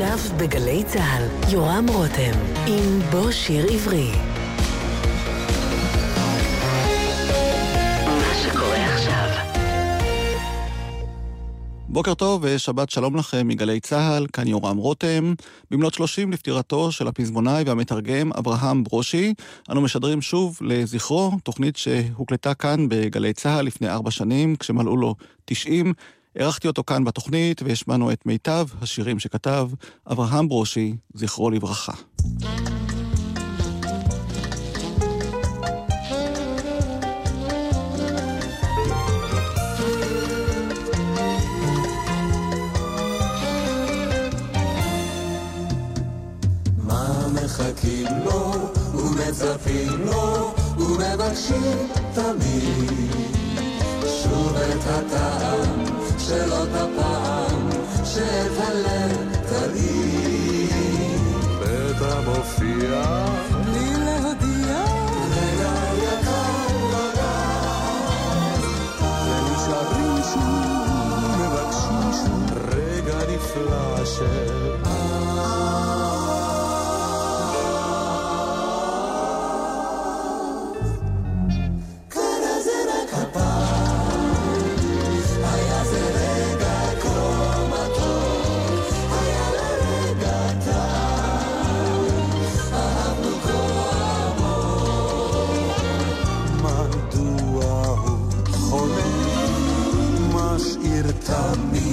עכשיו בגלי צה"ל, יורם רותם, עם בוא שיר עברי. בוקר טוב ושבת שלום לכם מגלי צה"ל, כאן יורם רותם. במלאת 30 לפטירתו של הפזמונאי והמתרגם אברהם ברושי, אנו משדרים שוב לזכרו, תוכנית שהוקלטה כאן בגלי צה"ל לפני ארבע שנים, כשמלאו לו 90. אירחתי אותו כאן בתוכנית והשמענו את מיטב השירים שכתב אברהם ברושי, זכרו לברכה. מחכים לו ומצפים לו ומבקשים תמיד שוב את הטעם של אותה פעם שאת הלב תרעיד. בטח מופיע בלי להודיע. רגע יקר וגז ונשארים שוב מבקשים שוב. רגע נפלא של taught me.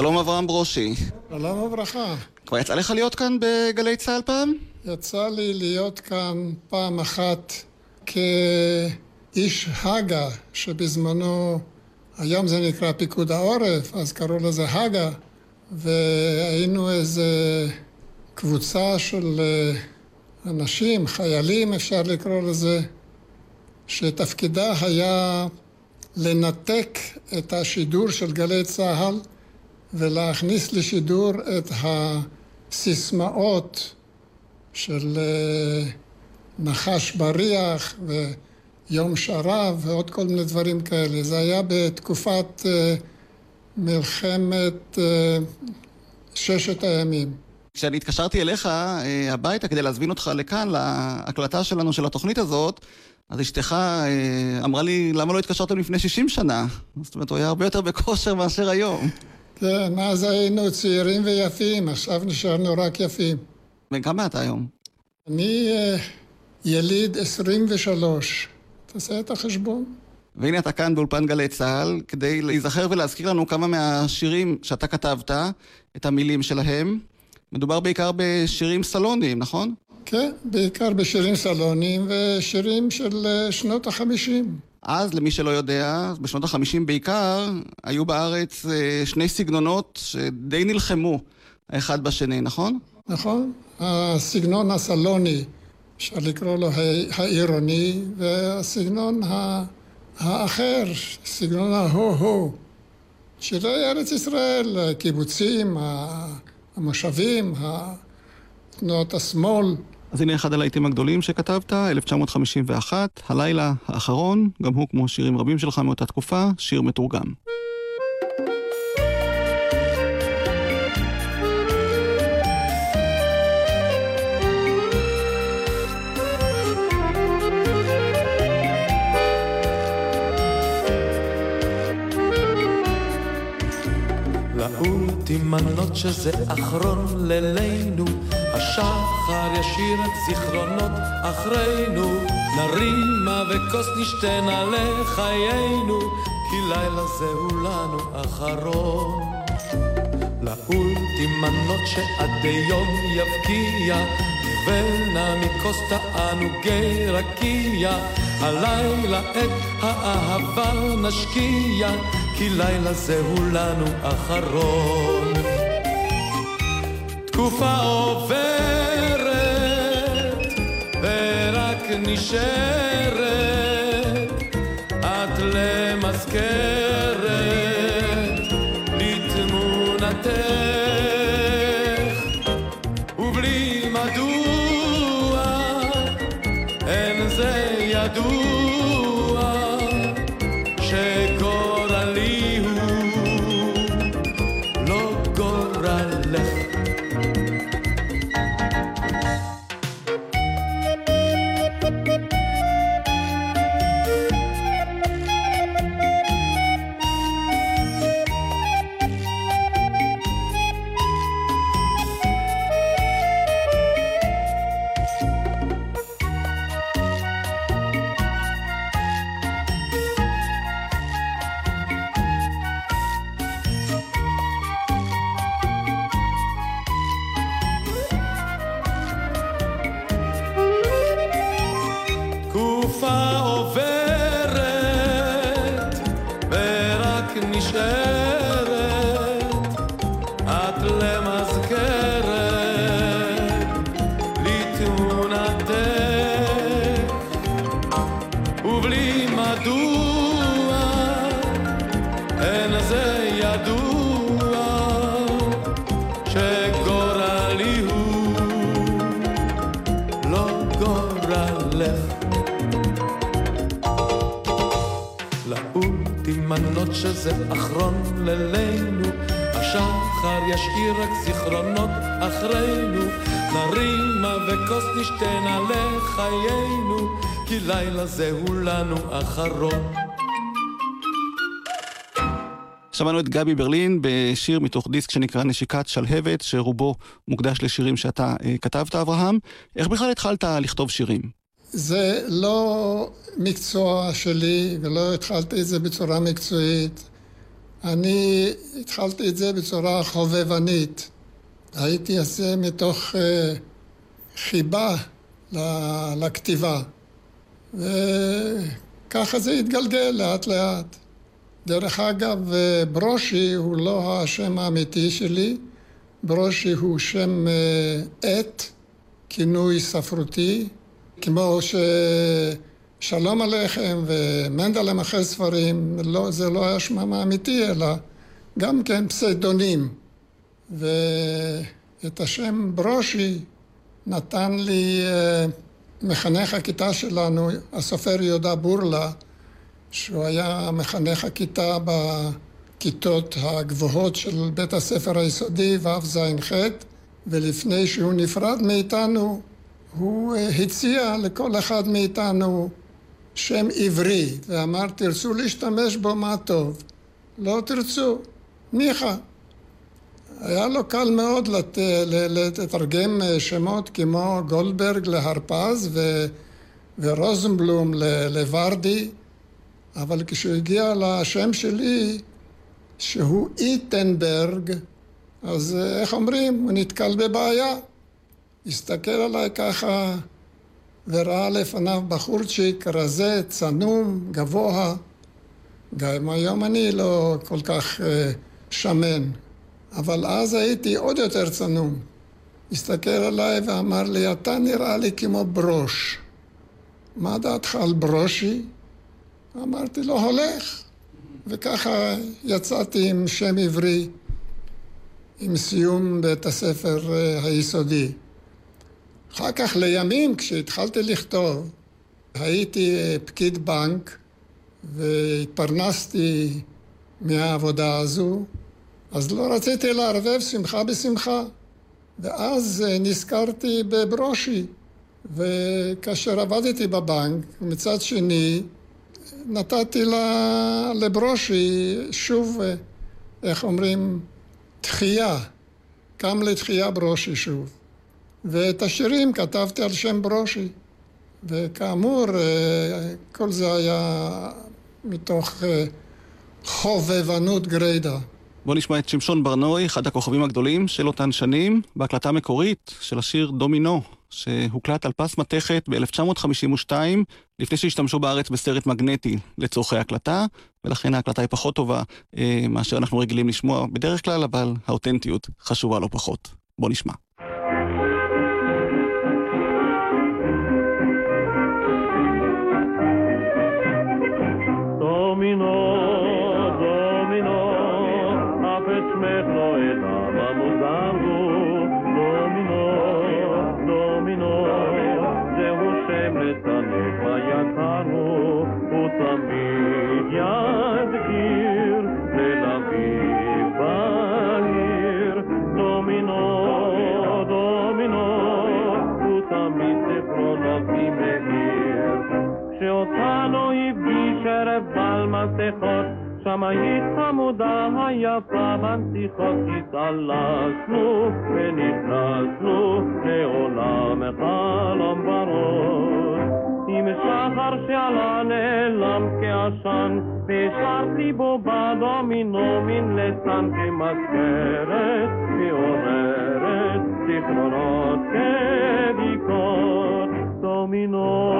שלום אברהם ברושי. שלום וברכה. כבר יצא לך להיות כאן בגלי צה"ל פעם? יצא לי להיות כאן פעם אחת כאיש הג"א, שבזמנו, היום זה נקרא פיקוד העורף, אז קראו לזה הג"א, והיינו איזה קבוצה של אה, אנשים, חיילים אפשר לקרוא לזה, שתפקידה היה לנתק את השידור של גלי צה"ל ולהכניס לשידור את הסיסמאות של אה, נחש בריח ויום שרב ועוד כל מיני דברים כאלה. זה היה בתקופת אה, מלחמת אה, ששת הימים. כשאני התקשרתי אליך הביתה כדי להזמין אותך לכאן, להקלטה שלנו של התוכנית הזאת, אז אשתך אמרה לי, למה לא התקשרתם לפני 60 שנה? זאת אומרת, הוא היה הרבה יותר בכושר מאשר היום. כן, אז היינו צעירים ויפים, עכשיו נשארנו רק יפים. בן כמה אתה היום? אני uh, יליד 23. תעשה את החשבון. והנה אתה כאן באולפן גלי צה"ל, כדי להיזכר ולהזכיר לנו כמה מהשירים שאתה כתבת, את המילים שלהם. מדובר בעיקר בשירים סלוניים, נכון? כן, בעיקר בשירים סלוניים ושירים של אה, שנות החמישים. אז, למי שלא יודע, בשנות החמישים בעיקר, היו בארץ אה, שני סגנונות שדי נלחמו האחד בשני, נכון? נכון. הסגנון הסלוני, אפשר לקרוא לו העירוני, והסגנון האחר, סגנון ההו-הו. שירי ארץ ישראל, הקיבוצים, המושבים, תנועות השמאל. אז הנה אחד הלהיטים הגדולים שכתבת, 1951, הלילה האחרון, גם הוא כמו שירים רבים שלך מאותה תקופה, שיר מתורגם. תימנות שזה אחרון לילינו, השחר ישיר את זיכרונות אחרינו, נרימה וכוס נשתנה לחיינו, כי לילה זהו לנו אחרון. לאולטימנות שעד יום יבקיע, נבלנה מכוס תענוגי רקיע, הלילה את האהבה נשקיע, כי לילה זהו לנו אחרון. תקופה עוברת ורק נשארת את למזכרת כי לילה זהו לנו אחרון. שמענו את גבי ברלין בשיר מתוך דיסק שנקרא נשיקת שלהבת, שרובו מוקדש לשירים שאתה אה, כתבת, אברהם. איך בכלל התחלת לכתוב שירים? זה לא מקצוע שלי, ולא התחלתי את זה בצורה מקצועית. אני התחלתי את זה בצורה חובבנית. הייתי עושה מתוך אה, חיבה לכתיבה. וככה זה התגלגל לאט לאט. דרך אגב, ברושי הוא לא השם האמיתי שלי, ברושי הוא שם אה, עט, כינוי ספרותי, כמו ששלום עליכם ומנדלם אחרי ספרים, לא, זה לא היה שמם האמיתי, אלא גם כן פסיידונים. ואת השם ברושי נתן לי אה, מחנך הכיתה שלנו, הסופר יהודה בורלה, שהוא היה מחנך הכיתה בכיתות הגבוהות של בית הספר היסודי, ו"ז-ח', ולפני שהוא נפרד מאיתנו, הוא אה, הציע לכל אחד מאיתנו שם עברי, ואמר, תרצו להשתמש בו, מה טוב. לא תרצו, ניחא. היה לו קל מאוד לת... לתרגם אה, שמות כמו גולדברג להרפז ו... ורוזנבלום לוורדי. אבל כשהוא הגיע לשם שלי, שהוא איטנברג, אז אה, איך אומרים? הוא נתקל בבעיה. הסתכל עליי ככה וראה לפניו בחורצ'יק רזה, צנום, גבוה. גם היום אני לא כל כך uh, שמן, אבל אז הייתי עוד יותר צנום. הסתכל עליי ואמר לי, אתה נראה לי כמו ברוש. מה דעתך על ברושי? אמרתי לו, הולך. וככה יצאתי עם שם עברי, עם סיום בית הספר אה, היסודי. אחר כך לימים, כשהתחלתי לכתוב, הייתי אה, פקיד בנק והתפרנסתי מהעבודה הזו, אז לא רציתי לערבב שמחה בשמחה. ואז אה, נזכרתי בברושי, וכאשר עבדתי בבנק, מצד שני, נתתי לברושי שוב, אה, איך אומרים, תחייה. קם לתחייה ברושי שוב. ואת השירים כתבתי על שם ברושי. וכאמור, אה, כל זה היה מתוך חובבנות גרידא. בואו נשמע את שמשון ברנועי, אחד הכוכבים הגדולים של אותן שנים, בהקלטה מקורית של השיר דומינו, שהוקלט על פס מתכת ב-1952, לפני שהשתמשו בארץ בסרט מגנטי לצורכי הקלטה, ולכן ההקלטה היא פחות טובה אה, מאשר אנחנו רגילים לשמוע בדרך כלל, אבל האותנטיות חשובה לא פחות. בואו נשמע. מסכות, שמאית חמודה היפה מנציחות, התעלסנו ונכנסנו לעולם חלום ורוד. עם שחר שעלה נעלם כעשן, והשארתי בו בדומינו מן לסן כמזכרת, מעוררת זיכרונות כביקות. דומינו,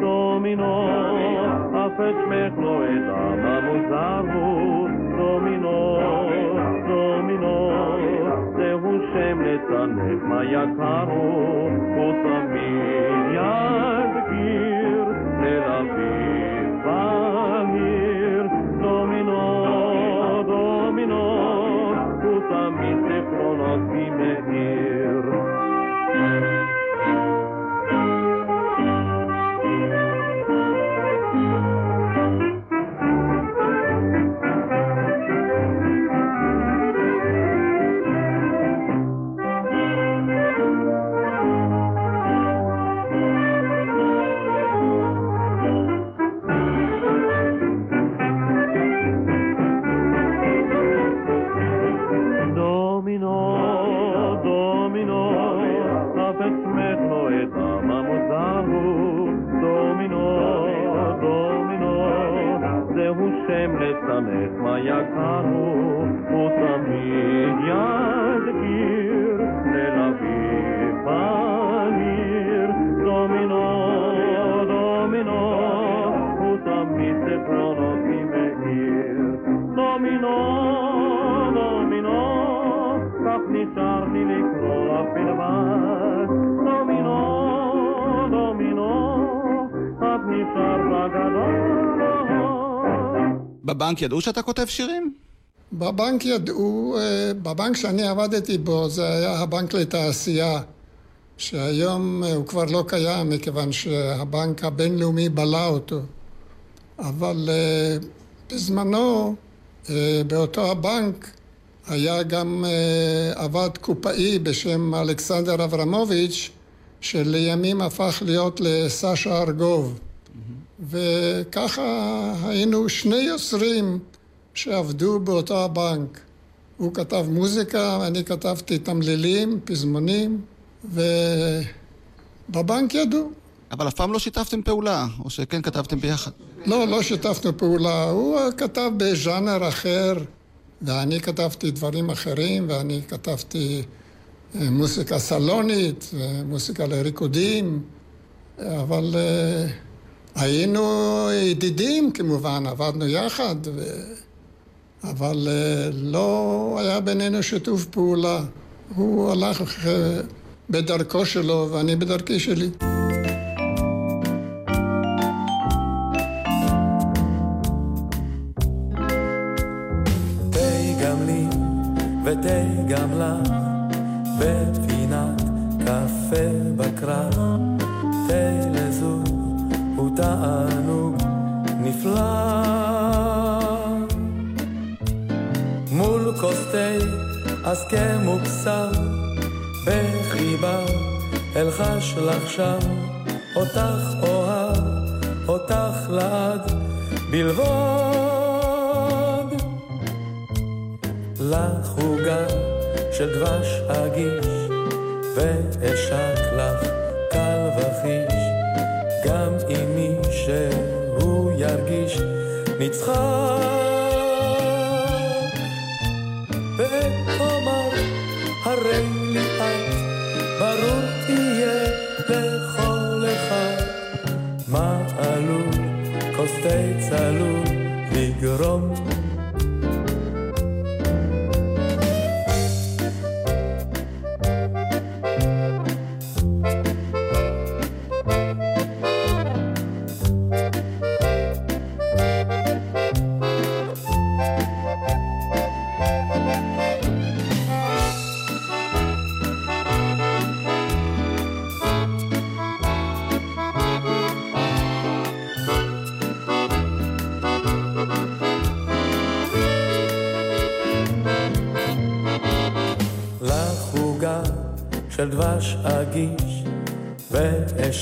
דומינו, אף את שמך לא אדע מה מוזר הוא, דומינו, דומינו, זהו שם לצנף מה יקר הוא, הוא תמיד יזכיר תל για κάτω όταν μείνει αδικήρ Τελ Αβίβ πανήρ. Δομινό, δομινό όταν μήσε προνοπή με γύρ. Δομινό, δομινό καπνισάρ τη μικρό αφιλβάς Δομινό, δομινό καπνισάρ βαγανός בבנק ידעו שאתה כותב שירים? בבנק ידעו, אה, בבנק שאני עבדתי בו זה היה הבנק לתעשייה, שהיום אה, הוא כבר לא קיים מכיוון שהבנק הבינלאומי בלע אותו. אבל אה, בזמנו, באותו הבנק, היה גם עבד קופאי בשם אלכסנדר אברמוביץ', שלימים הפך להיות לסשה ארגוב. וככה היינו שני יוצרים שעבדו באותו הבנק. הוא כתב מוזיקה, ואני כתבתי תמלילים, פזמונים, ובבנק ידעו. אבל אף פעם לא שיתפתם פעולה, או שכן כתבתם ביחד? לא, לא שיתפנו פעולה. הוא כתב בז'אנר אחר, ואני כתבתי דברים אחרים, ואני כתבתי אה, מוסיקה סלונית, מוסיקה לריקודים, אבל אה, היינו ידידים כמובן, עבדנו יחד, ו... אבל אה, לא היה בינינו שיתוף פעולה. הוא הלך בדרכו שלו ואני בדרכי שלי. ותה גם לך תענוג נפלא. מול כוס תה אז כמוקסם בחיבה אלחש לך שם אותך אוהב, אותך לעד בלבוד. לחוגה של דבש הגיש, ואשק לך קל וחיש, גם אם שהוא ירגיש נצחק. ואומר, הרי לי את, ברור תהיה לכל אחד, מה עלול כוס תה צלול לגרום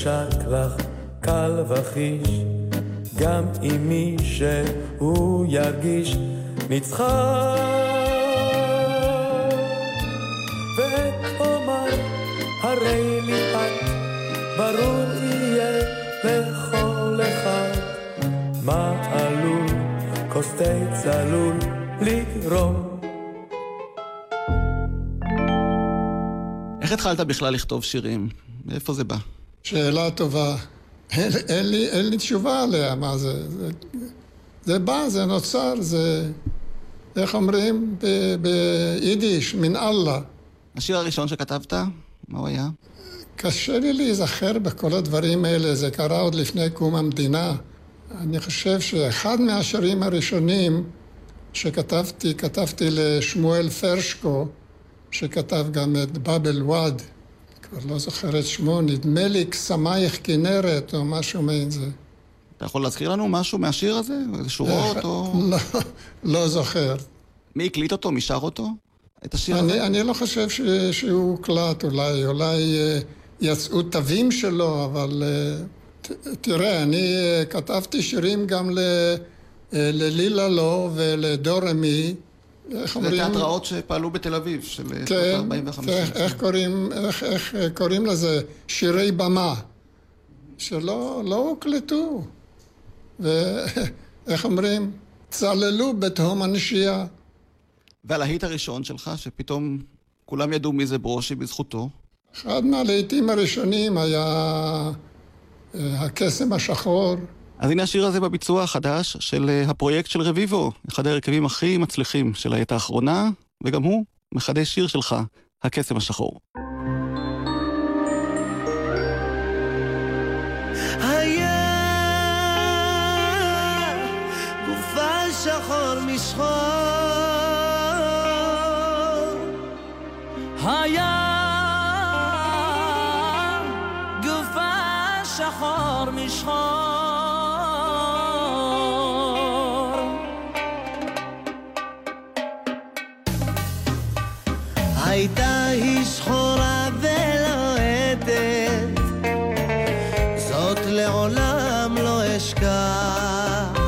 ואשק לך קל וחיש, גם אם מי שהוא ירגיש נצחק. ואומר, הרי לי את, ברור יהיה לכל אחד, מה עלול כוס תה צלול לגרום. איך התחלת בכלל לכתוב שירים? מאיפה זה בא? שאלה טובה. אין, אין, לי, אין לי תשובה עליה, מה זה? זה, זה בא, זה נוצר, זה... איך אומרים ביידיש? מן אללה. השיר הראשון שכתבת, מה הוא היה? קשה לי להיזכר בכל הדברים האלה, זה קרה עוד לפני קום המדינה. אני חושב שאחד מהשירים הראשונים שכתבתי, כתבתי לשמואל פרשקו, שכתב גם את באבל וואד, כבר לא זוכר את שמו, נדמה לי קסמייך כנרת או משהו מעין זה. אתה יכול להזכיר לנו משהו מהשיר הזה? איזה שורות או... לא, לא זוכר. מי הקליט אותו? מי שר אותו? את השיר אני, הזה? אני לא חושב ש, שהוא הוקלט, אולי, אולי אה, יצאו תווים שלו, אבל אה, ת, תראה, אני אה, כתבתי שירים גם ל, ללילה לא ולדורמי. איך אומרים? זה תיאטראות שפעלו בתל אביב, של כן, 45. כן, איך קוראים, איך, איך קוראים לזה? שירי במה, שלא לא הוקלטו. ואיך אומרים? צללו בתהום הנשייה. והלהיט הראשון שלך, שפתאום כולם ידעו מי זה ברושי בזכותו? אחד מהלהיטים הראשונים היה אה, הקסם השחור. אז הנה השיר הזה בביצוע החדש של אה, הפרויקט של רביבו, אחד ההרכבים הכי מצליחים של העת האחרונה, וגם הוא מחדש שיר שלך, הקסם השחור. שחור משחור היה גופה שחור משחור הייתה היא שחורה ולוהטת, זאת לעולם לא אשכח.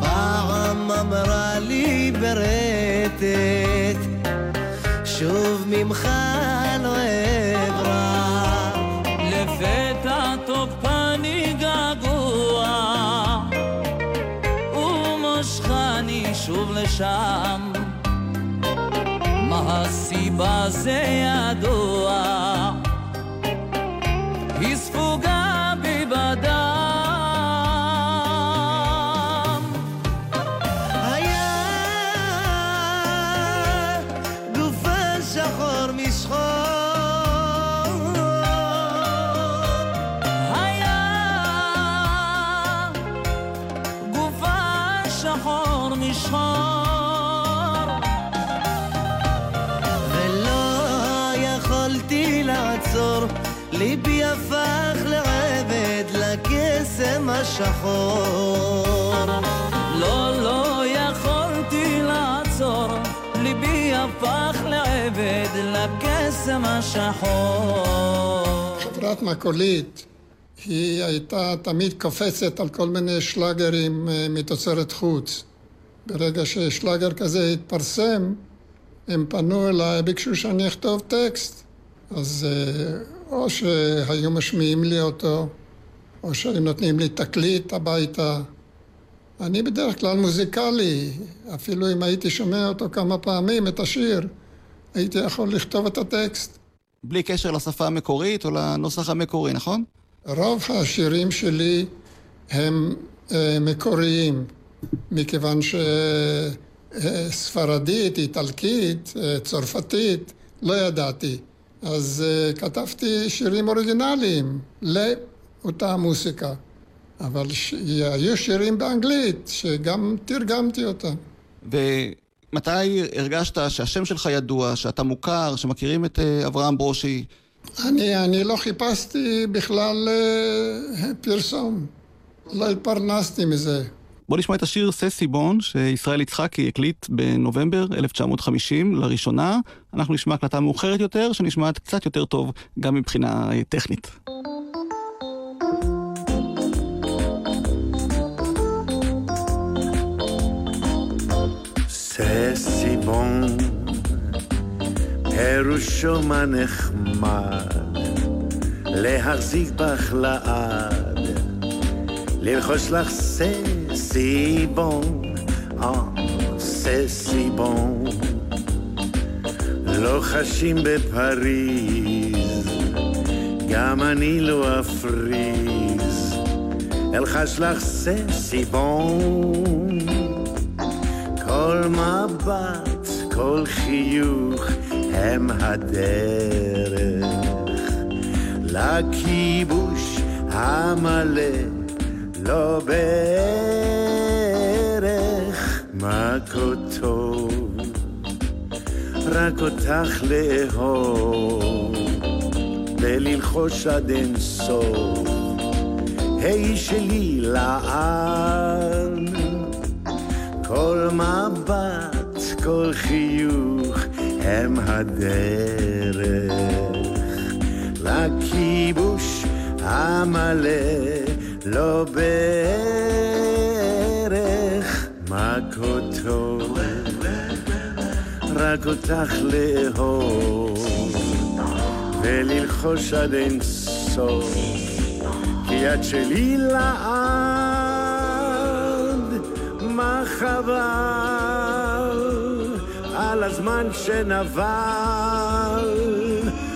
פעם אמרה לי ברטט, שוב ממך לא אברח. לפתע תוקפני געגוע, ומושכני שוב לשם. מה הסיבה זה השחור לא, לא יכולתי לעצור, ליבי הפך לעבד לקסם השחור. חברת מקולית, היא הייתה תמיד קופצת על כל מיני שלאגרים אה, מתוצרת חוץ. ברגע ששלאגר כזה התפרסם, הם פנו אליי, ביקשו שאני אכתוב טקסט. אז אה, או שהיו משמיעים לי אותו, או שהיו נותנים לי תקליט הביתה. אני בדרך כלל מוזיקלי, אפילו אם הייתי שומע אותו כמה פעמים, את השיר, הייתי יכול לכתוב את הטקסט. בלי קשר לשפה המקורית או לנוסח המקורי, נכון? רוב השירים שלי הם אה, מקוריים, מכיוון שספרדית, איטלקית, אה, צרפתית, לא ידעתי. אז אה, כתבתי שירים אוריגינליים לאותה מוסיקה. אבל ש... היו שירים באנגלית, שגם תרגמתי אותם. ומתי הרגשת שהשם שלך ידוע, שאתה מוכר, שמכירים את אה, אברהם ברושי? אני, אני לא חיפשתי בכלל אה, פרסום. לא התפרנסתי מזה. בוא נשמע את השיר ססי בון, שישראל יצחקי הקליט בנובמבר 1950 לראשונה. אנחנו נשמע הקלטה מאוחרת יותר, שנשמעת קצת יותר טוב גם מבחינה אה, טכנית. ססי בון, פירושו מה נחמד, להחזיק בך לעד, ללחוש לך ססי בון, אה, ססי בון. לא חשים בפריז, גם אני לא אפריז, אלחש לך ססי בון. כל מבט, כל חיוך הם הדרך. לכיבוש המלא, לא בערך. כה טוב, רק אותך לאהוב. וללחוש עד אין סוף, היי שלי לעד. כל מבט, כל חיוך הם הדרך לכיבוש המלא, לא בערך כה טוב, רק אותך לאהוב וללחוש עד אין סוף, כי את שלי לעד. מה חבל על הזמן שנבל,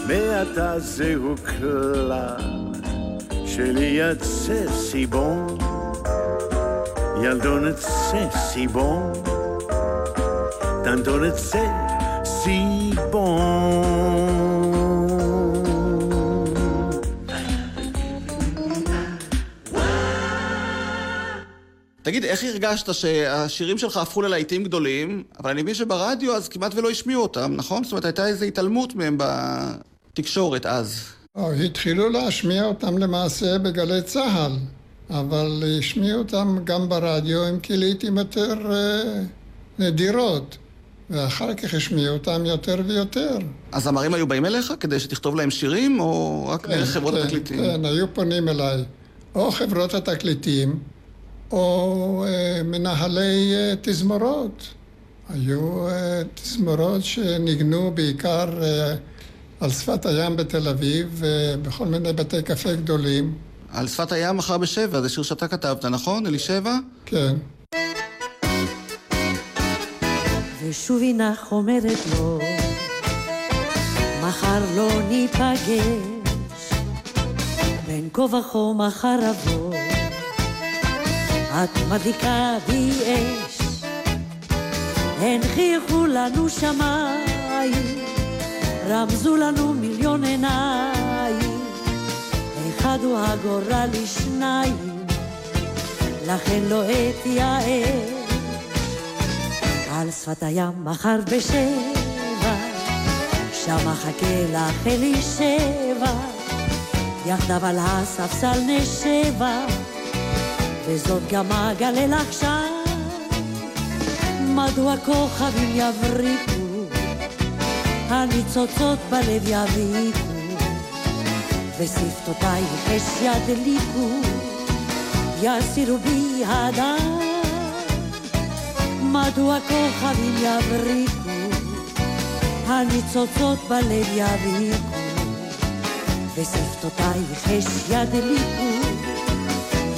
מעתה זהו כלל שלי יצא סיבון, ילדונת צא סיבון, טנטונת צא סיבון. תגיד, איך הרגשת שהשירים שלך הפכו ללהיטים גדולים, אבל אני מבין שברדיו אז כמעט ולא השמיעו אותם, נכון? זאת אומרת, הייתה איזו התעלמות מהם בתקשורת אז. או, התחילו להשמיע אותם למעשה בגלי צה"ל, אבל השמיעו אותם גם ברדיו, אם כי לעיתים יותר אה, נדירות, ואחר כך השמיעו אותם יותר ויותר. הזמרים היו באים אליך כדי שתכתוב להם שירים, או רק דרך חברות כן, התקליטים? כן, היו פונים אליי, או חברות התקליטים, או אה, מנהלי אה, תזמורות. היו אה, תזמורות שניגנו בעיקר אה, על שפת הים בתל אביב, ובכל מיני בתי קפה גדולים. על שפת הים מחר בשבע, זה שיר שאתה כתבת, נכון? אלישבע? כן. ושוב הינך אומרת לו, מחר לא ניפגש, בין כה וכה מחר אבוא, את מדליקה בי אש, הנכיחו לנו שמיים, רמזו לנו מיליון עיניים, אחד הוא הגורל לשניים, לכן לא אתייאש. על שפת הים מחר בשבע, שם אחכה לך אלישבע, יחדיו על הספסל נשבע, וזאת גם אגלה שם, מדוע כוכבים יבריקו, הניצוצות בלב יביקו, ושפתותייך אש ידליקו, יסירו בי הדם. מדוע כוכבים יבריקו, הניצוצות בלב יביקו, ושפתותייך אש ידליקו,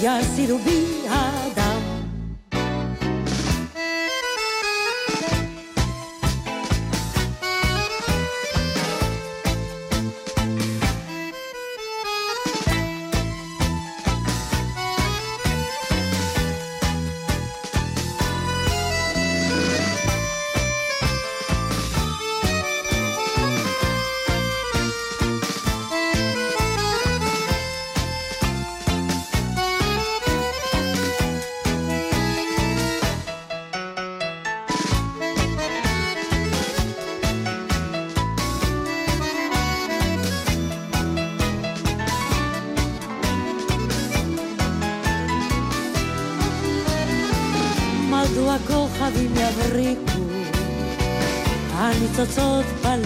יסירו בי הדם.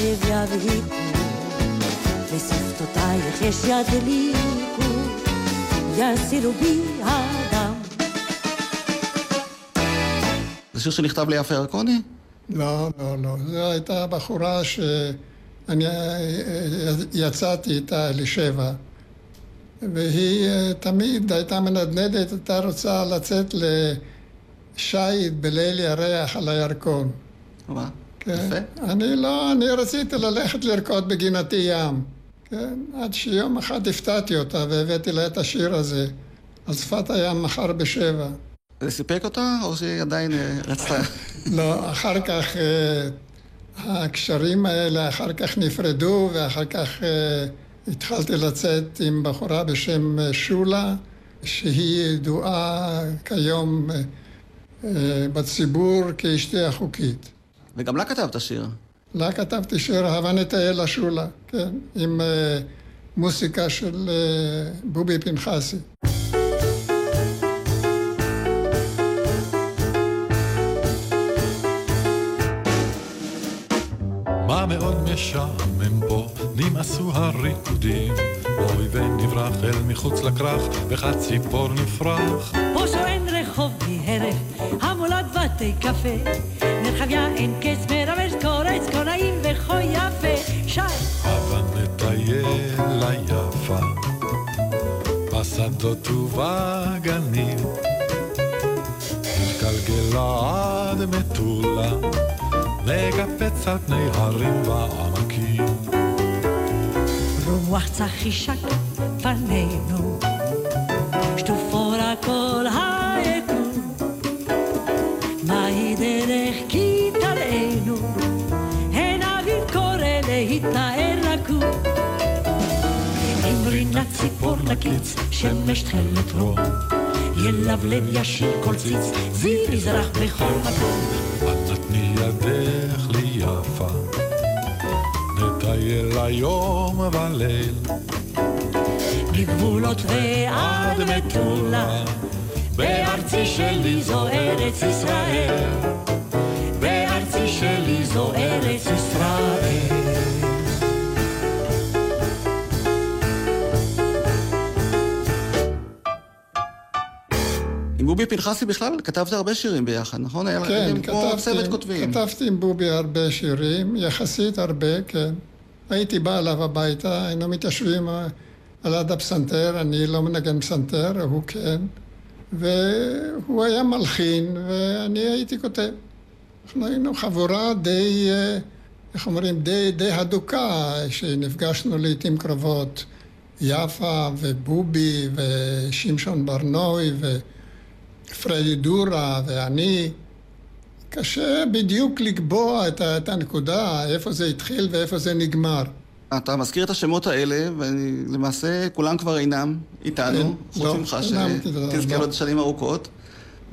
בלב יבהיקו, ושפתותייך אש ידליקו, יסירו בי הדם. זה שיר שנכתב ליפה ירקוני? לא, לא, לא. זו הייתה בחורה שאני יצאתי איתה לשבע, והיא אה, תמיד הייתה מנדנדת, הייתה רוצה לצאת לשיט בליל ירח על הירקון. מה? כן. יפה. אני לא, אני רציתי ללכת לרקוד בגינתי ים. כן, עד שיום אחד הפתעתי אותה והבאתי לה את השיר הזה, על שפת הים מחר בשבע. זה סיפק אותה, או שהיא עדיין אה, רצתה? לא, אחר כך אה, הקשרים האלה אחר כך נפרדו, ואחר כך אה, התחלתי לצאת עם בחורה בשם שולה, שהיא ידועה כיום בציבור כאשתי החוקית. וגם לה כתבת שיר. לה כתבתי שיר אהבה נטיילה שולה, כן, עם אה, מוסיקה של אה, בובי פנחסי. מה מאוד משעמם פה, נמאסו הריקודים. אוי ונברח אל מחוץ לכרך, וחד ציפור נפרח. פה שאין רחוב בלי הרף, המולד בתי קפה. מרחביה אין קץ מרמז קורץ, נעים וכה יפה. שי! הבה נטייל היפה, בשדות ובגנים. נתגלגלה עד מטולה, נקפץ על פני הרים ועמקים. רוח צחי שק פנינו, שטופור הכל היקום. מהי דרך כי ציפור נקיץ, שמש תכלת רום. ילבלב ישיר כל ציץ, זיו יזרח בכל מקום. את נתני ידך לי יפה, נטייל היום וליל. מגבולות ועד מטולה, בארצי שלי זו ארץ ישראל. בארצי שלי זו ארץ ישראל. בובי פנחסי בכלל כתבת הרבה שירים ביחד, נכון? היה כן, לכם כמו צוות כתבתי, כותבים. כתבתי עם בובי הרבה שירים, יחסית הרבה, כן. הייתי בא אליו הביתה, היינו מתיישבים אה, על יד הפסנתר, אני לא מנגן פסנתר, הוא כן, והוא היה מלחין, ואני הייתי כותב. אנחנו היינו חבורה די, אה, איך אומרים, די, די הדוקה, שנפגשנו לעיתים קרובות. יפה ובובי ושמשון ברנוי ופרדי דורה ואני. קשה בדיוק לקבוע את הנקודה, איפה זה התחיל ואיפה זה נגמר. אתה מזכיר את השמות האלה, ולמעשה כולם כבר אינם איתנו, חוץ לא, ממך שתזכה עוד שנים ארוכות.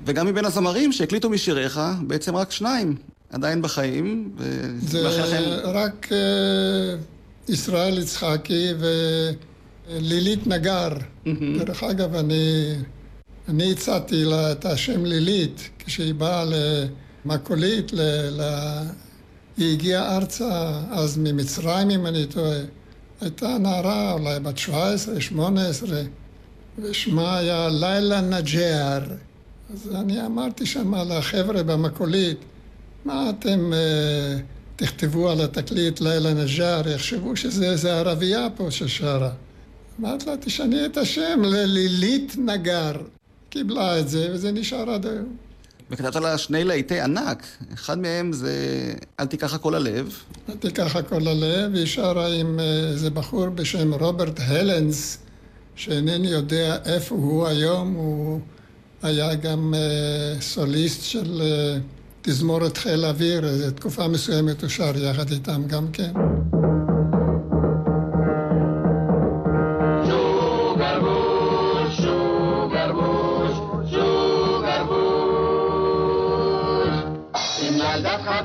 וגם מבין הזמרים שהקליטו משיריך, בעצם רק שניים עדיין בחיים. זה לכם... רק uh, ישראל יצחקי ולילית נגר. Mm-hmm. דרך אגב, אני, אני הצעתי לה את השם לילית כשהיא באה למקולית, ל... ל... היא הגיעה ארצה אז ממצרים, אם אני טועה. הייתה נערה, אולי בת 17, 18, ושמה היה לילה נג'אר. אז אני אמרתי שם לחבר'ה במקולית, מה אתם uh, תכתבו על התקליט לילה נג'אר, יחשבו שזה ערבייה פה ששרה. אמרתי לה, תשני את השם ללילית נגר. קיבלה את זה, וזה נשאר עד היום. וכתבת לה שני להיטי ענק, אחד מהם זה אל תיקח הכל הלב. אל תיקח הכל הלב, היא שרה עם איזה בחור בשם רוברט הלנס, שאינני יודע איפה הוא היום, הוא היה גם uh, סוליסט של uh, תזמורת חיל האוויר, איזו תקופה מסוימת הוא שר יחד איתם גם כן.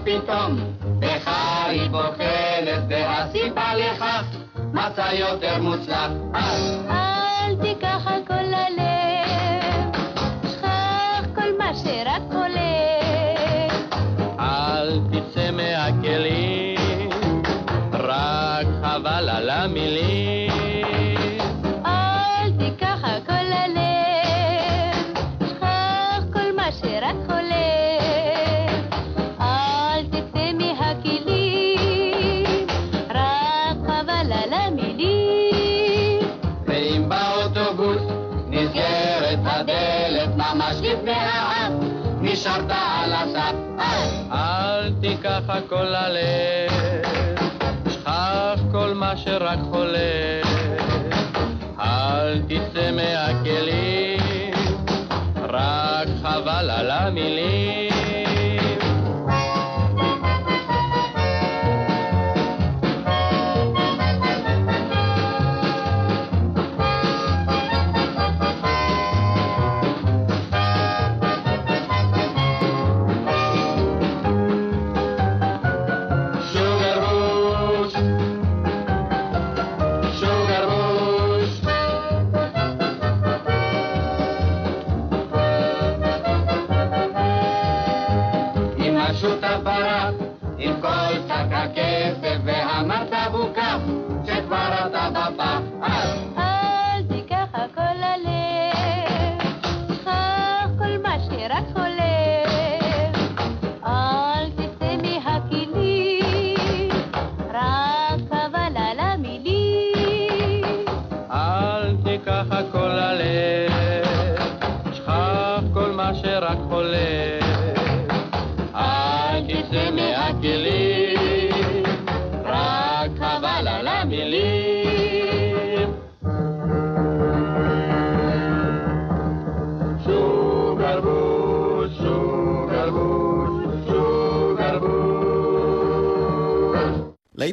פתאום. בחיים בוחנת והסיבה לכך מצא יותר מוצלח. אל תיקח הכל ללב תיקח הכל ללב, שכח כל מה שרק חולף. אל תצא מהכלים, רק חבל על המילים. para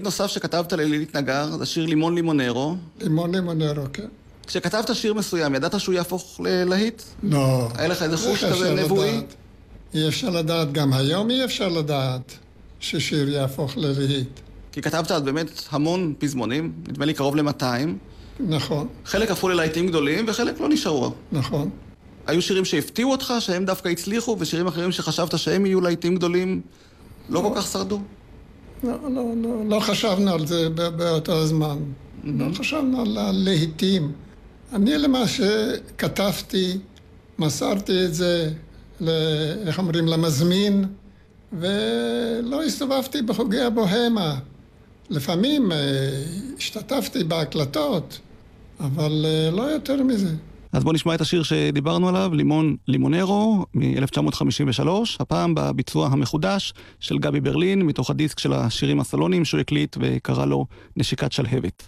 נוסף שכתבת ללילית נגר, זה שיר לימון לימונרו. לימון לימונרו, כן. כשכתבת שיר מסוים, ידעת שהוא יהפוך ללהיט? לא. היה לך איזה חוש כזה נבואי? אי אפשר לדעת, גם היום אי אפשר לדעת ששיר יהפוך ללהיט. כי כתבת אז באמת המון פזמונים, נדמה לי קרוב ל-200. נכון. חלק הפכו ללהיטים גדולים וחלק לא נשארו. נכון. היו שירים שהפתיעו אותך, שהם דווקא הצליחו, ושירים אחרים שחשבת שהם יהיו להיטים גדולים, לא כל כך שרדו? לא, לא, לא, לא חשבנו על זה באותו זמן. Mm-hmm. לא חשבנו על הלהיטים. אני למעשה כתבתי, מסרתי את זה, ל, איך אומרים, למזמין, ולא הסתובבתי בחוגי הבוהמה. לפעמים אה, השתתפתי בהקלטות, אבל אה, לא יותר מזה. אז בואו נשמע את השיר שדיברנו עליו, לימון לימונרו, מ-1953, הפעם בביצוע המחודש של גבי ברלין, מתוך הדיסק של השירים הסלוניים שהוא הקליט וקרא לו נשיקת שלהבת.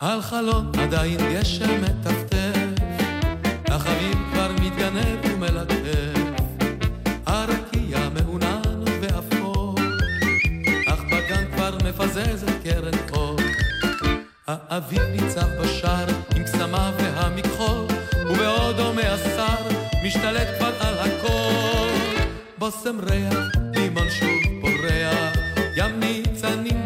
על חלון עדיין גשם מטפטף, החביב כבר מתגנב ומלטף, האביב ניצב בשער עם קסמה והמכחול, ובעודו מהשר משתלט כבר על הכל. בושם ריח, לימון שוב פורח, ים ניצנים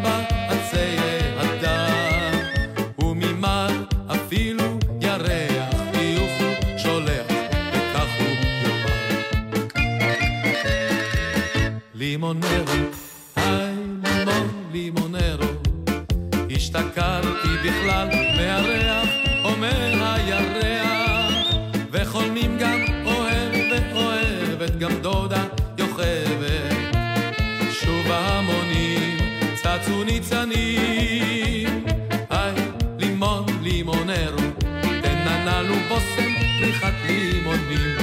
לנו בושם פריחת לימונים.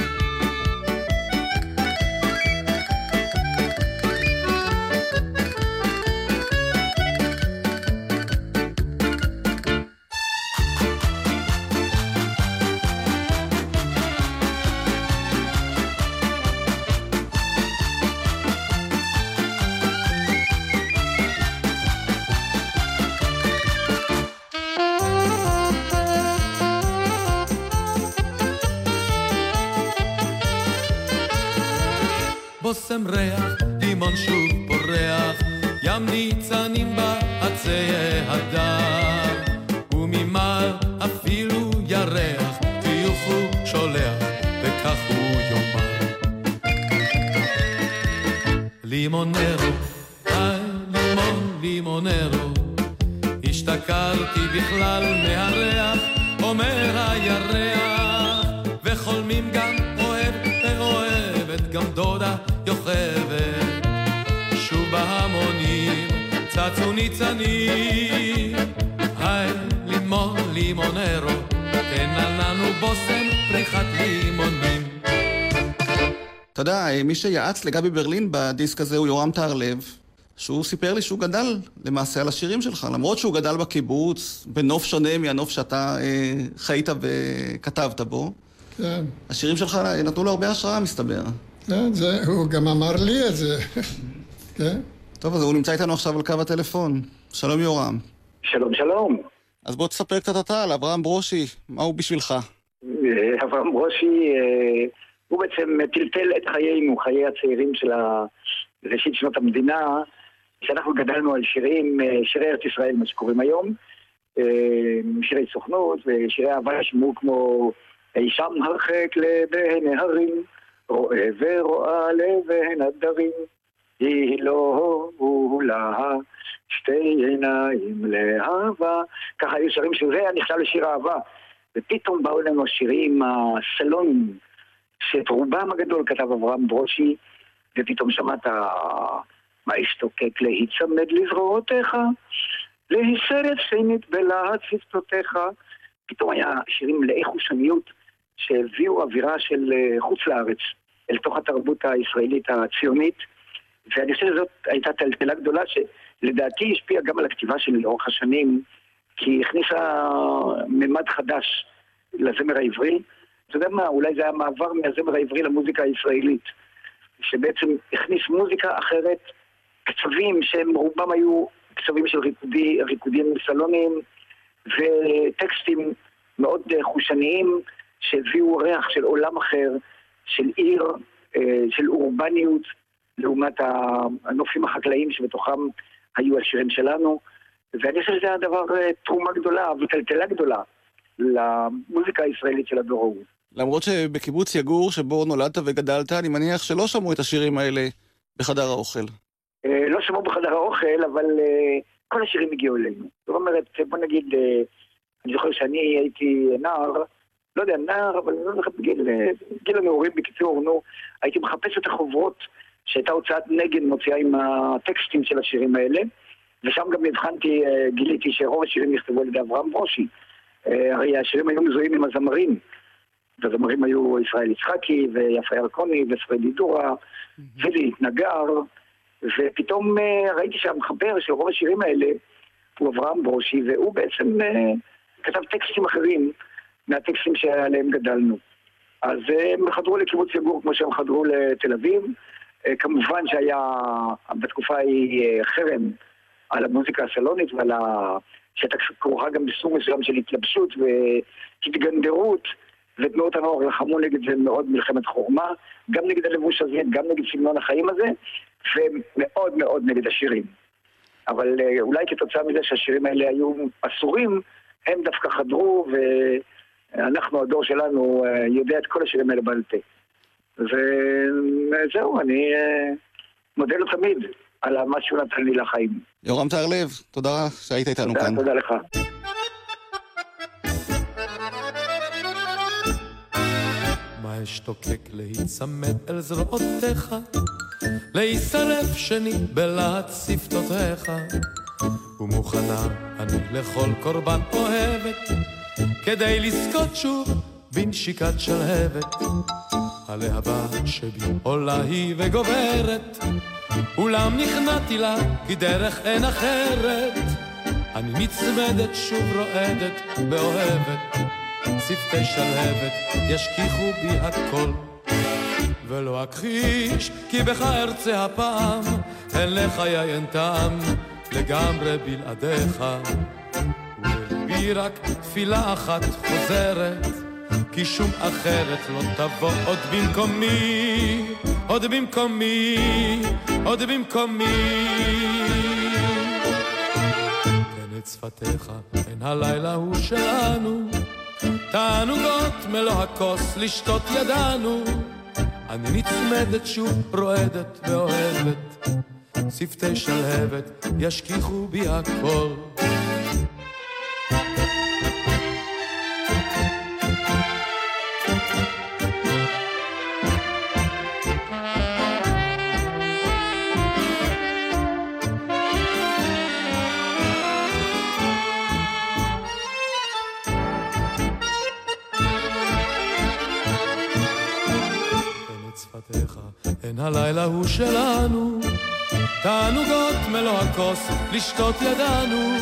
שיעץ לגבי ברלין בדיסק הזה הוא יורם טהרלב, שהוא סיפר לי שהוא גדל למעשה על השירים שלך, למרות שהוא גדל בקיבוץ, בנוף שונה מהנוף שאתה אה, חיית וכתבת בו. כן, השירים שלך נתנו לו הרבה השראה, מסתבר. כן, זה, הוא גם אמר לי את זה. כן. טוב, אז הוא נמצא איתנו עכשיו על קו הטלפון. שלום יורם. שלום, שלום. אז בוא תספר קצת אתה על אברהם ברושי, מה הוא בשבילך? אה, אברהם ברושי, אה, הוא בעצם טלטל את חיינו, חיי הצעירים של ראשית שנות המדינה, שאנחנו גדלנו על שירים, אה, שירי ארץ ישראל, מה שקוראים היום, אה, שירי סוכנות ושירי אהבה ישמעו כמו אי שם הרחק לבהן ההרים, רואה ורואה לבהן הדרים, היא לא הוא לה שתי עיניים לאהבה. ככה היו שירים של זה, נחשב לשיר אהבה. ופתאום באו אלינו השירים הסלונים, שאת רובם הגדול כתב אברהם ברושי, ופתאום שמעת מה אשתוקק להיצמד לזרועותיך, להיסרת שנית בלהט שפתותיך. פתאום היה שירים מלאי חושניות שהביאו אווירה של אה, חוץ לארץ אל תוך התרבות הישראלית הציונית. ואני חושב שזאת הייתה טלטלה גדולה שלדעתי השפיעה גם על הכתיבה שלי לאורך השנים, כי היא הכניסה ממד חדש לזמר העברי. אתה יודע מה, אולי זה היה מעבר מהזמר העברי למוזיקה הישראלית, שבעצם הכניס מוזיקה אחרת, קצבים שהם רובם היו קצבים של ריקודי, ריקודים סלוניים, וטקסטים מאוד חושניים, שהביאו ריח של עולם אחר, של עיר, אה, של אורבניות, לעומת הנופים החקלאיים שבתוכם היו השירים שלנו. ואני חושב שזה היה דבר, אה, תרומה גדולה וטלטלה גדולה למוזיקה הישראלית של הדור ההוא. למרות שבקיבוץ יגור, שבו נולדת וגדלת, אני מניח שלא שמעו את השירים האלה בחדר האוכל. אה, לא שמעו בחדר האוכל, אבל אה, כל השירים הגיעו אלינו. זאת אומרת, בוא נגיד, אה, אני זוכר שאני הייתי נער, לא יודע, נער, אבל אני לא זוכר בגיל, אה, גיל הנעורים בקיצור, נו, הייתי מחפש את החוברות שהייתה הוצאת נגן מוציאה עם הטקסטים של השירים האלה, ושם גם הבחנתי, גיליתי שרוב השירים נכתבו על ידי אברהם ברושי. הרי השירים היו מזוהים עם הזמרים. והזמרים היו ישראל יצחקי, ויפה ירקוני, ופרדי דורה, ולי נגר, ופתאום אה, ראיתי שהמחבר של רוב השירים האלה הוא אברהם ברושי, והוא בעצם אה, כתב טקסטים אחרים מהטקסטים שעליהם גדלנו. אז הם חדרו לקיבוץ יגור כמו שהם חדרו לתל אביב. אה, כמובן שהיה בתקופה ההיא חרם על המוזיקה הסלונית ועל ה... שהייתה כרוכה גם בסוג מסוים של התלבשות והתגנדרות, ותנועות הנוער לחמו נגד זה מאוד מלחמת חורמה, גם נגד הלבוש הזה, גם נגד סגנון החיים הזה, ומאוד מאוד נגד השירים. אבל אה, אולי כתוצאה מזה שהשירים האלה היו אסורים, הם דווקא חדרו, ואנחנו, הדור שלנו, אה, יודע את כל השירים האלה בעל פה. וזהו, אני אה, מודה לו תמיד על מה שהוא נתן לי לחיים. יורם תהרלב, תודה שהיית איתנו תודה, כאן. תודה לך. אשתוקק להיצמד אל זרועותיך, להישרף שני בלהט שפתותיך, ומוכנה אני לכל קורבן אוהבת, כדי לזכות שוב בנשיקת שלהבת. הלהבה שבי עולה היא וגוברת, אולם נכנעתי לה כי דרך אין אחרת. אני מצמדת שוב רועדת ואוהבת, שפתי שלהבת ישכיחו בי הכל. ולא אכחיש כי בך ארצה הפעם, אין לחיי אין טעם לגמרי בלעדיך. ולבי רק תפילה אחת חוזרת, כי שום אחרת לא תבוא עוד במקומי, עוד במקומי, עוד במקומי. תן את שפתיך, הן הלילה הוא שלנו, תענוגות מלוא הכוס לשתות ידענו. אני נצמדת שוב, רועדת ואוהבת, שפתי שלהבת ישכיחו בי הכל. הלילה הוא שלנו, תענוגות מלוא הכוס לשתות ידענו.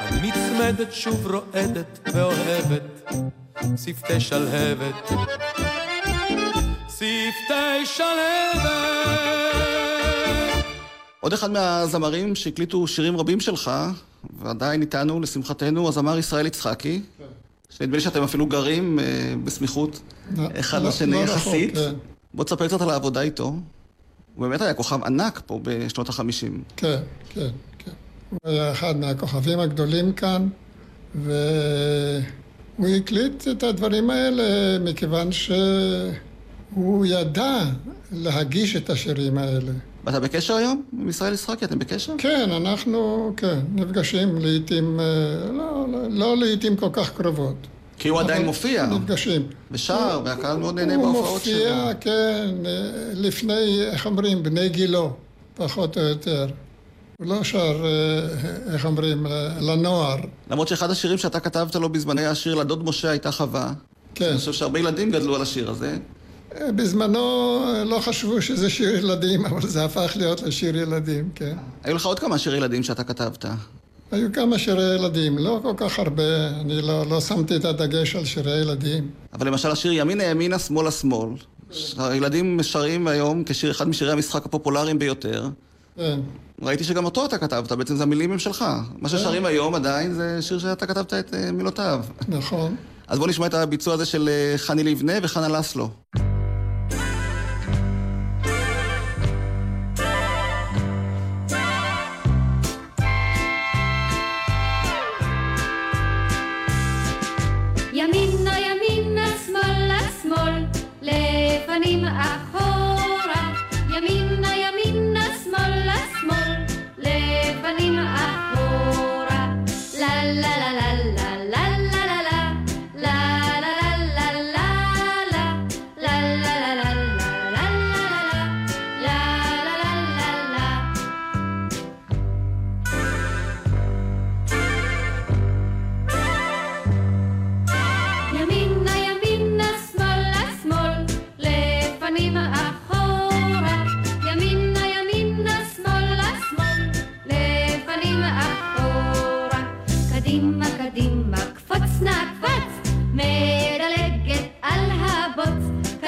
אני נצמדת שוב רועדת ואוהבת, שפתי שלהבת, שפתי שלהבת. עוד אחד מהזמרים שהקליטו שירים רבים שלך, ועדיין איתנו, לשמחתנו, הזמר ישראל יצחקי, שנדמה לי שאתם אפילו גרים אה, בסמיכות אחד לא- לשני לא רחוק, יחסית. בוא תספר קצת על העבודה איתו. הוא באמת היה כוכב ענק פה בשנות החמישים. כן, כן, כן. הוא היה אחד מהכוכבים הגדולים כאן, והוא הקליט את הדברים האלה מכיוון שהוא ידע להגיש את השירים האלה. ואתה בקשר היום עם ישראל יצחקי? אתם בקשר? כן, אנחנו, כן, נפגשים לעיתים, אה, לא, לא, לא לעיתים כל כך קרובות. כי הוא עדיין מופיע. נפגשים. ושר, והקהל מאוד נהנה הוא בהופעות שלו. מופיע, כן, אה, לפני, איך אומרים, בני גילו, פחות או יותר. הוא לא שר, אה, איך אומרים, לנוער. למרות שאחד השירים שאתה כתבת לו בזמני השיר לדוד משה הייתה חווה. כן. אני חושב שהרבה ילדים גדלו על השיר הזה. אה, בזמנו אה, לא חשבו שזה שיר ילדים, אבל זה הפך להיות לשיר ילדים, כן. היו לך עוד כמה שירי ילדים שאתה כתבת. היו כמה שירי ילדים, לא כל כך הרבה, אני לא, לא שמתי את הדגש על שירי ילדים. אבל למשל השיר ימינה ימינה, שמאלה שמאל. הילדים שרים היום כשיר אחד משירי המשחק הפופולריים ביותר. כן. ראיתי שגם אותו אתה כתבת, בעצם זה המילים הם שלך. מה ששרים היום עדיין זה שיר שאתה כתבת את אה, מילותיו. נכון. אז בוא נשמע את הביצוע הזה של אה, חני לבנה וחנה לסלו.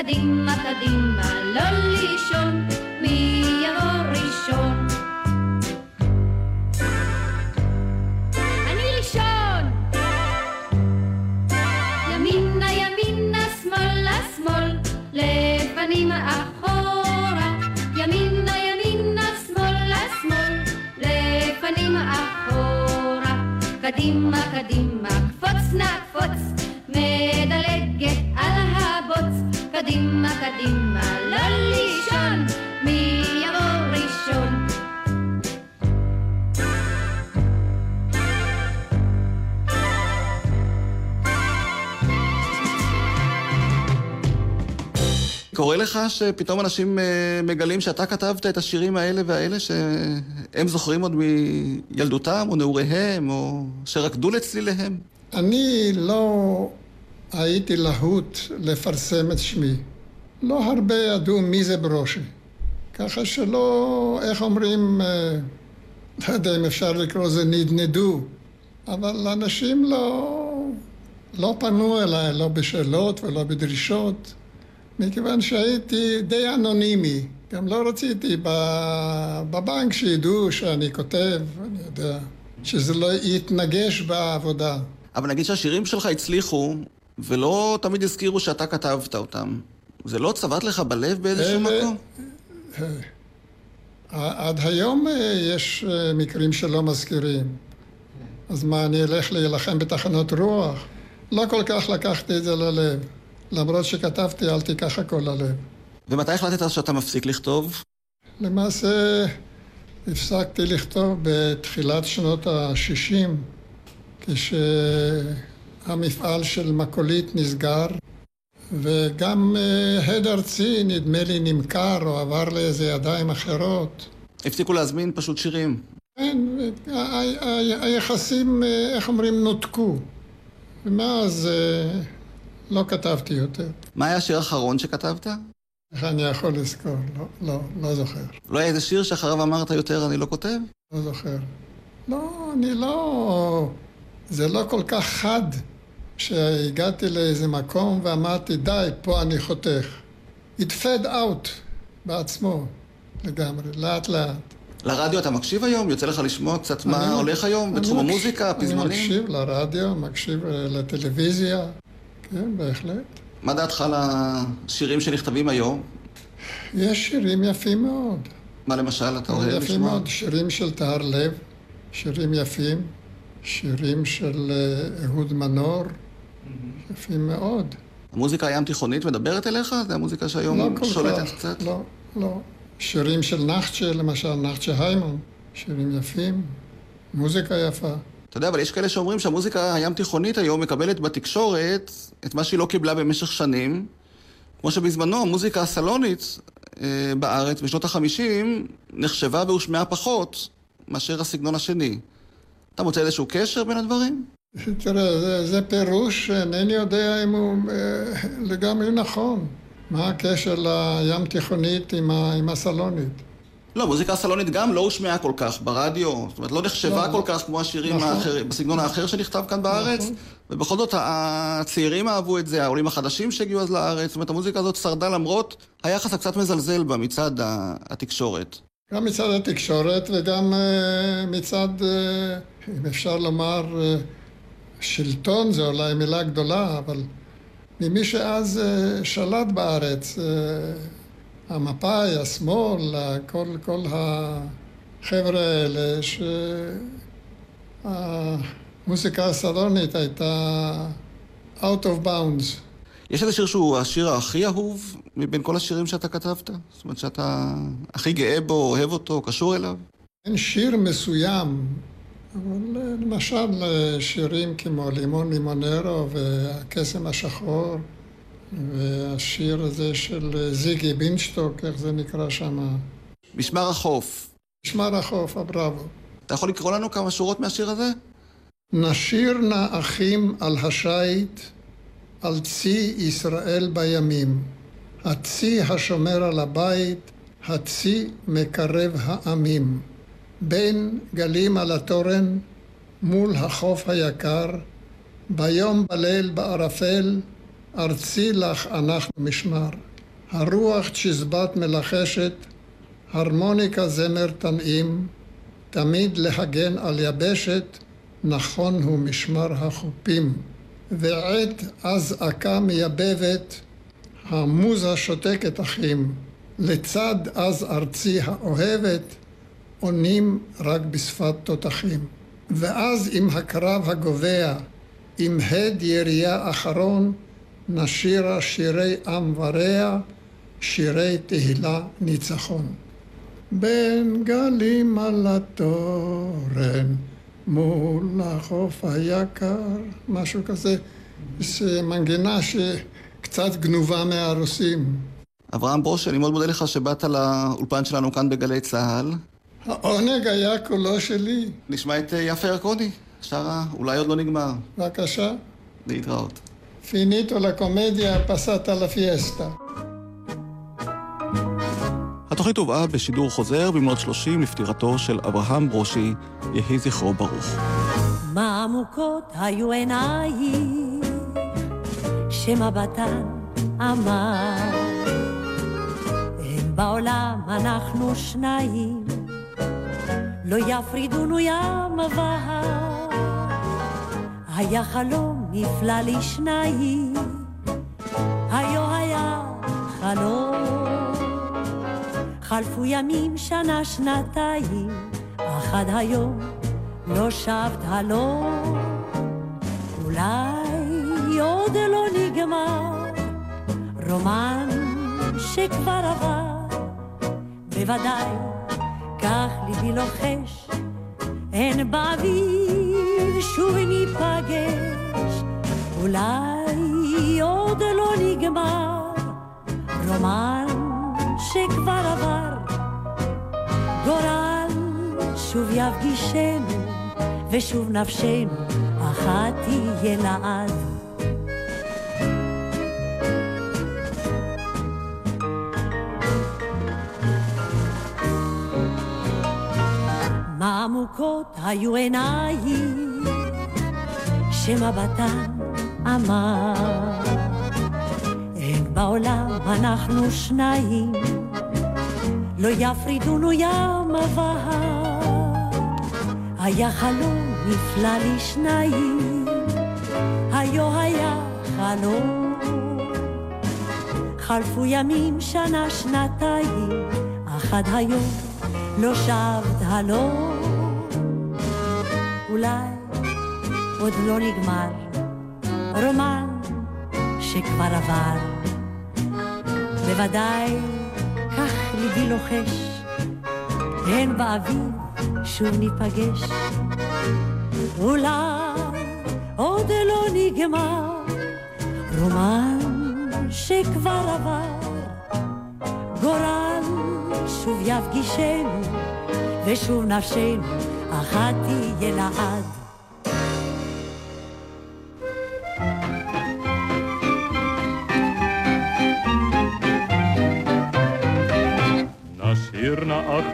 קדימה, קדימה, לא שפתאום אנשים אה, מגלים שאתה כתבת את השירים האלה והאלה שהם זוכרים עוד מילדותם או נעוריהם או שרקדו לצליליהם? אני לא הייתי להוט לפרסם את שמי. לא הרבה ידעו מי זה ברושי. ככה שלא, איך אומרים, אה, לא יודע אם אפשר לקרוא לזה נדנדו, אבל אנשים לא, לא פנו אליי, לא בשאלות ולא בדרישות, מכיוון שהייתי די אנונימי. גם לא רציתי בבנק שידעו שאני כותב, אני יודע, שזה לא יתנגש בעבודה. אבל נגיד שהשירים שלך הצליחו, ולא תמיד הזכירו שאתה כתבת אותם. זה לא צבט לך בלב באיזשהו אלה- מקום? עד היום אה, יש אה, מקרים שלא מזכירים. אז מה, אני אלך להילחם בתחנות רוח? לא כל כך לקחתי את זה ללב. למרות שכתבתי, אל תיקח הכל ללב. ומתי החלטת שאתה מפסיק לכתוב? למעשה, הפסקתי לכתוב בתחילת שנות ה-60, כשהמפעל של מקולית נסגר, וגם אה, הד ארצי, נדמה לי, נמכר או עבר לאיזה ידיים אחרות. הפסיקו להזמין פשוט שירים. כן, היחסים, אה, איך אומרים, נותקו. ומאז אה, לא כתבתי יותר. מה היה השיר האחרון שכתבת? איך אני יכול לזכור? לא, לא, לא זוכר. לא היה איזה שיר שאחריו אמרת יותר אני לא כותב? לא זוכר. לא, אני לא... זה לא כל כך חד שהגעתי לאיזה מקום ואמרתי, די, פה אני חותך. It fed out בעצמו לגמרי, לאט לאט. לרדיו אתה מקשיב היום? יוצא לך לשמוע קצת מה אני- הולך היום אני בתחום המוזיקה, אני הפזמונים? מקשיב לרדיו, מקשיב אה, לטלוויזיה, כן, בהחלט. מה דעתך על השירים שנכתבים היום? יש שירים יפים מאוד. מה למשל אתה אוהב יפים לשמוע? מאוד, שירים של טהר לב, שירים יפים, שירים של אה, אהוד מנור, יפים מאוד. המוזיקה הים תיכונית מדברת אליך? זה המוזיקה שהיום לא שולטת כך, קצת? לא, לא. שירים של נחצ'ה, למשל, נחצ'ה היימון, שירים יפים, מוזיקה יפה. אתה יודע, אבל יש כאלה שאומרים שהמוזיקה הים תיכונית היום מקבלת בתקשורת את מה שהיא לא קיבלה במשך שנים, כמו שבזמנו המוזיקה הסלונית אה, בארץ בשנות החמישים נחשבה והושמעה פחות מאשר הסגנון השני. אתה מוצא איזשהו קשר בין הדברים? תראה, זה, זה פירוש שאינני יודע אם הוא אה, לגמרי נכון. מה הקשר לים תיכונית עם, ה, עם הסלונית? לא, המוזיקה הסלונית גם לא הושמעה כל כך ברדיו, זאת אומרת, לא נחשבה לא, כל כך כמו השירים נכון. האחרים, בסגנון האחר שנכתב כאן בארץ, נכון. ובכל זאת הצעירים אהבו את זה, העולים החדשים שהגיעו אז לארץ, זאת אומרת, המוזיקה הזאת שרדה למרות היחס הקצת מזלזל בה מצד התקשורת. גם מצד התקשורת וגם אה, מצד, אה, אם אפשר לומר, אה, שלטון זה אולי מילה גדולה, אבל ממי שאז שלט בארץ, המפא"י, השמאל, כל, כל החבר'ה האלה, שהמוזיקה הסלונית הייתה out of bounds. יש איזה שיר שהוא השיר הכי אהוב מבין כל השירים שאתה כתבת? זאת אומרת שאתה הכי גאה בו, אוהב אותו, קשור אליו? אין שיר מסוים, אבל למשל שירים כמו לימון לימונרו והקסם השחור והשיר הזה של אה, זיגי בינשטוק, איך זה נקרא שם? משמר החוף. משמר החוף, הבראבו. אתה יכול לקרוא לנו כמה שורות מהשיר הזה? נשיר נא אחים על השיט, על צי ישראל בימים. הצי השומר על הבית, הצי מקרב העמים. בין גלים על התורן, מול החוף היקר, ביום בליל בערפל, ארצי לך אנחנו משמר. הרוח צ'יזבט מלחשת, הרמוניקה זמר תנעים, תמיד להגן על יבשת, נכון הוא משמר החופים. ועת אזעקה מייבבת, המוזה שותקת אחים, לצד אז ארצי האוהבת, עונים רק בשפת תותחים. ואז עם הקרב הגובע, עם הד ירייה אחרון, נשירה שירי עם ורע, שירי תהילה ניצחון. בין גלים על התורן, מול החוף היקר, משהו כזה, מנגינה שקצת גנובה מהרוסים. אברהם ברושי, אני מאוד מודה לך שבאת לאולפן שלנו כאן בגלי צה"ל. העונג היה כולו שלי. נשמע את יפה ירקוני, שרה אולי עוד לא נגמר. בבקשה. להתראות. פיניטו לקומדיה פסטה לפיאסטה. התוכנית הובאה בשידור חוזר במלאת 30 לפטירתו של אברהם ברושי, יהי זכרו ברוך. מה עמוקות היו עיניים, שמבטן אמר, בעולם אנחנו שניים, לא יפרידונו ים והר. היה חלום נפלא לשניים, היו היה חלום. חלפו ימים, שנה, שנתיים, אך עד היום לא שבת הלום. אולי עוד לא נגמר רומן שכבר עבר, בוודאי כך ליבי לוחש, אין באוויר שוב ניפגש. אולי עוד לא נגמר רומן שכבר עבר, גורל שוב יפגישנו, ושוב נפשנו אחת תהיה לעד. עמוקות היו עיניים, שמבטן אמר, אין בעולם אנחנו שניים, לא יפרידונו ים והר. היה חלום נפלא לשניים, היו היה חלום. חלפו ימים, שנה, שנתיים, אך עד היום לא שבת הלום. אולי עוד לא נגמר רומן שכבר עבר. בוודאי כך ליבי לוחש, הן באביב שוב ניפגש. אולי עוד לא נגמר רומן שכבר עבר. גורל שוב יפגישנו, ושוב נפשנו אחת תהיה לעד.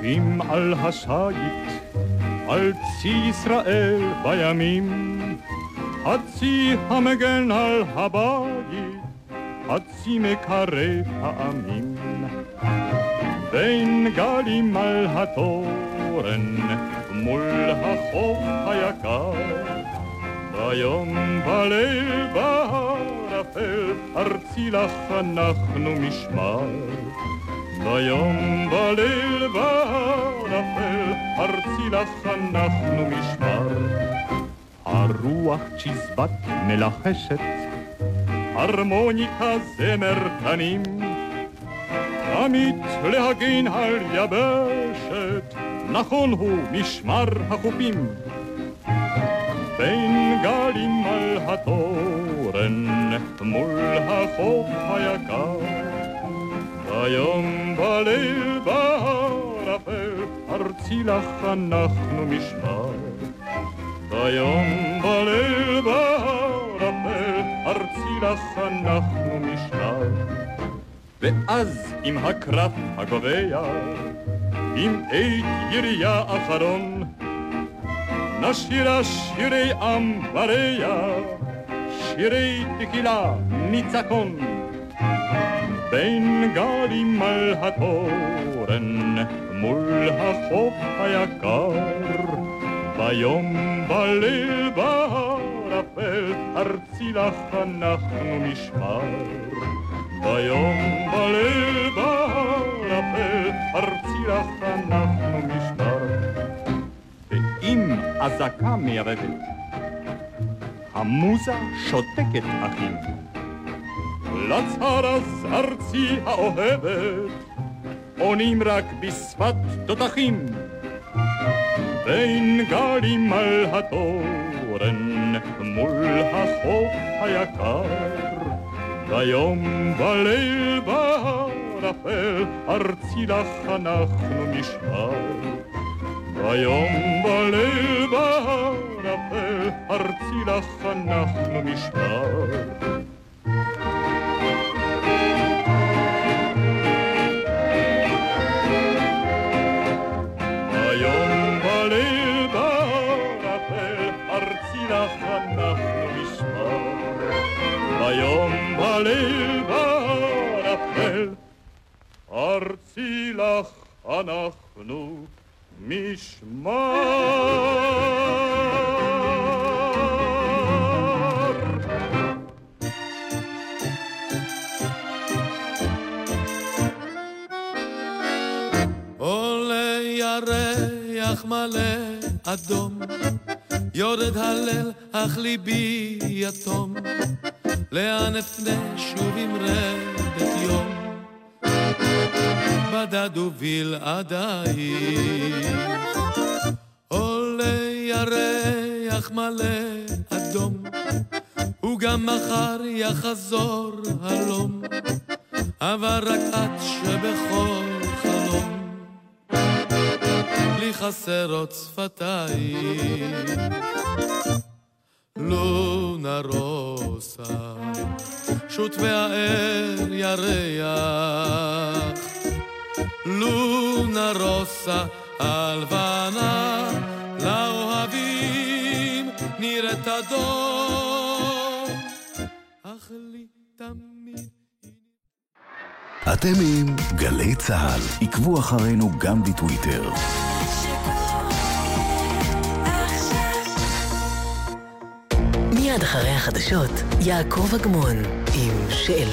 נא על השיט, על צי ישראל בימים, הצי המגן על הבית, הצי מקרב העמים. בין גלים על התורן, מול החוף היקר, ביום בליל בערפל, ארצי לך אנחנו משמר. ביום בליל בערפל, ארצי לך אנחנו משמר. הרוח צ'יזבט מלחשת, הרמוניקה זמר תנים, תמיד להגן על יבשת, נכון הוא משמר החופים. בין גלים על התורן, מול החוף היקר. היום בליל בערפל, ארצי לך אנחנו משמר. ביום בליל בערפל, ארצי לך אנחנו משמר. ואז עם הקרב הגובע, עם עת ירייה אחרון, נשירה שירי עם וריח, שירי תקילה ניצחון. בין גלים על התורן, מול החוף היקר, ביום בליל בערפל, ארצי לך אנחנו משמר. ביום בליל בערפל, ארצי לך אנחנו משמר. ואם אזעקה מיירדת, המוזה שותקת אחים. לצר אז ארצי האוהבת, עונים רק בשפת תותחים. בין גלים על התורן, מול החוף היקר, ביום בליל בערפל, ארצי לך אנחנו נשמר. ביום בליל בערפל, ארצי לך אנחנו נשמר. בליל בערפל, ארצי לך אנחנו משמר. עולה ירח מלא אדום, יורד הלל אך ליבי יתום, לאן אפנה שוב עם רדת יום, בדד ובלעדיי. עולה ירח מלא אדום, וגם מחר יחזור הלום, אבל רק את שבכל חלום לי חסרות שפתיים. לונה רוסה, שוט והאר ירח. לונה רוסה, הלבנה, לאוהבים נראית אדום. אך לי תמיד אתם עם גלי צה"ל. עקבו אחרינו גם בטוויטר. מיד אחרי החדשות, יעקב אגמון עם שאלות.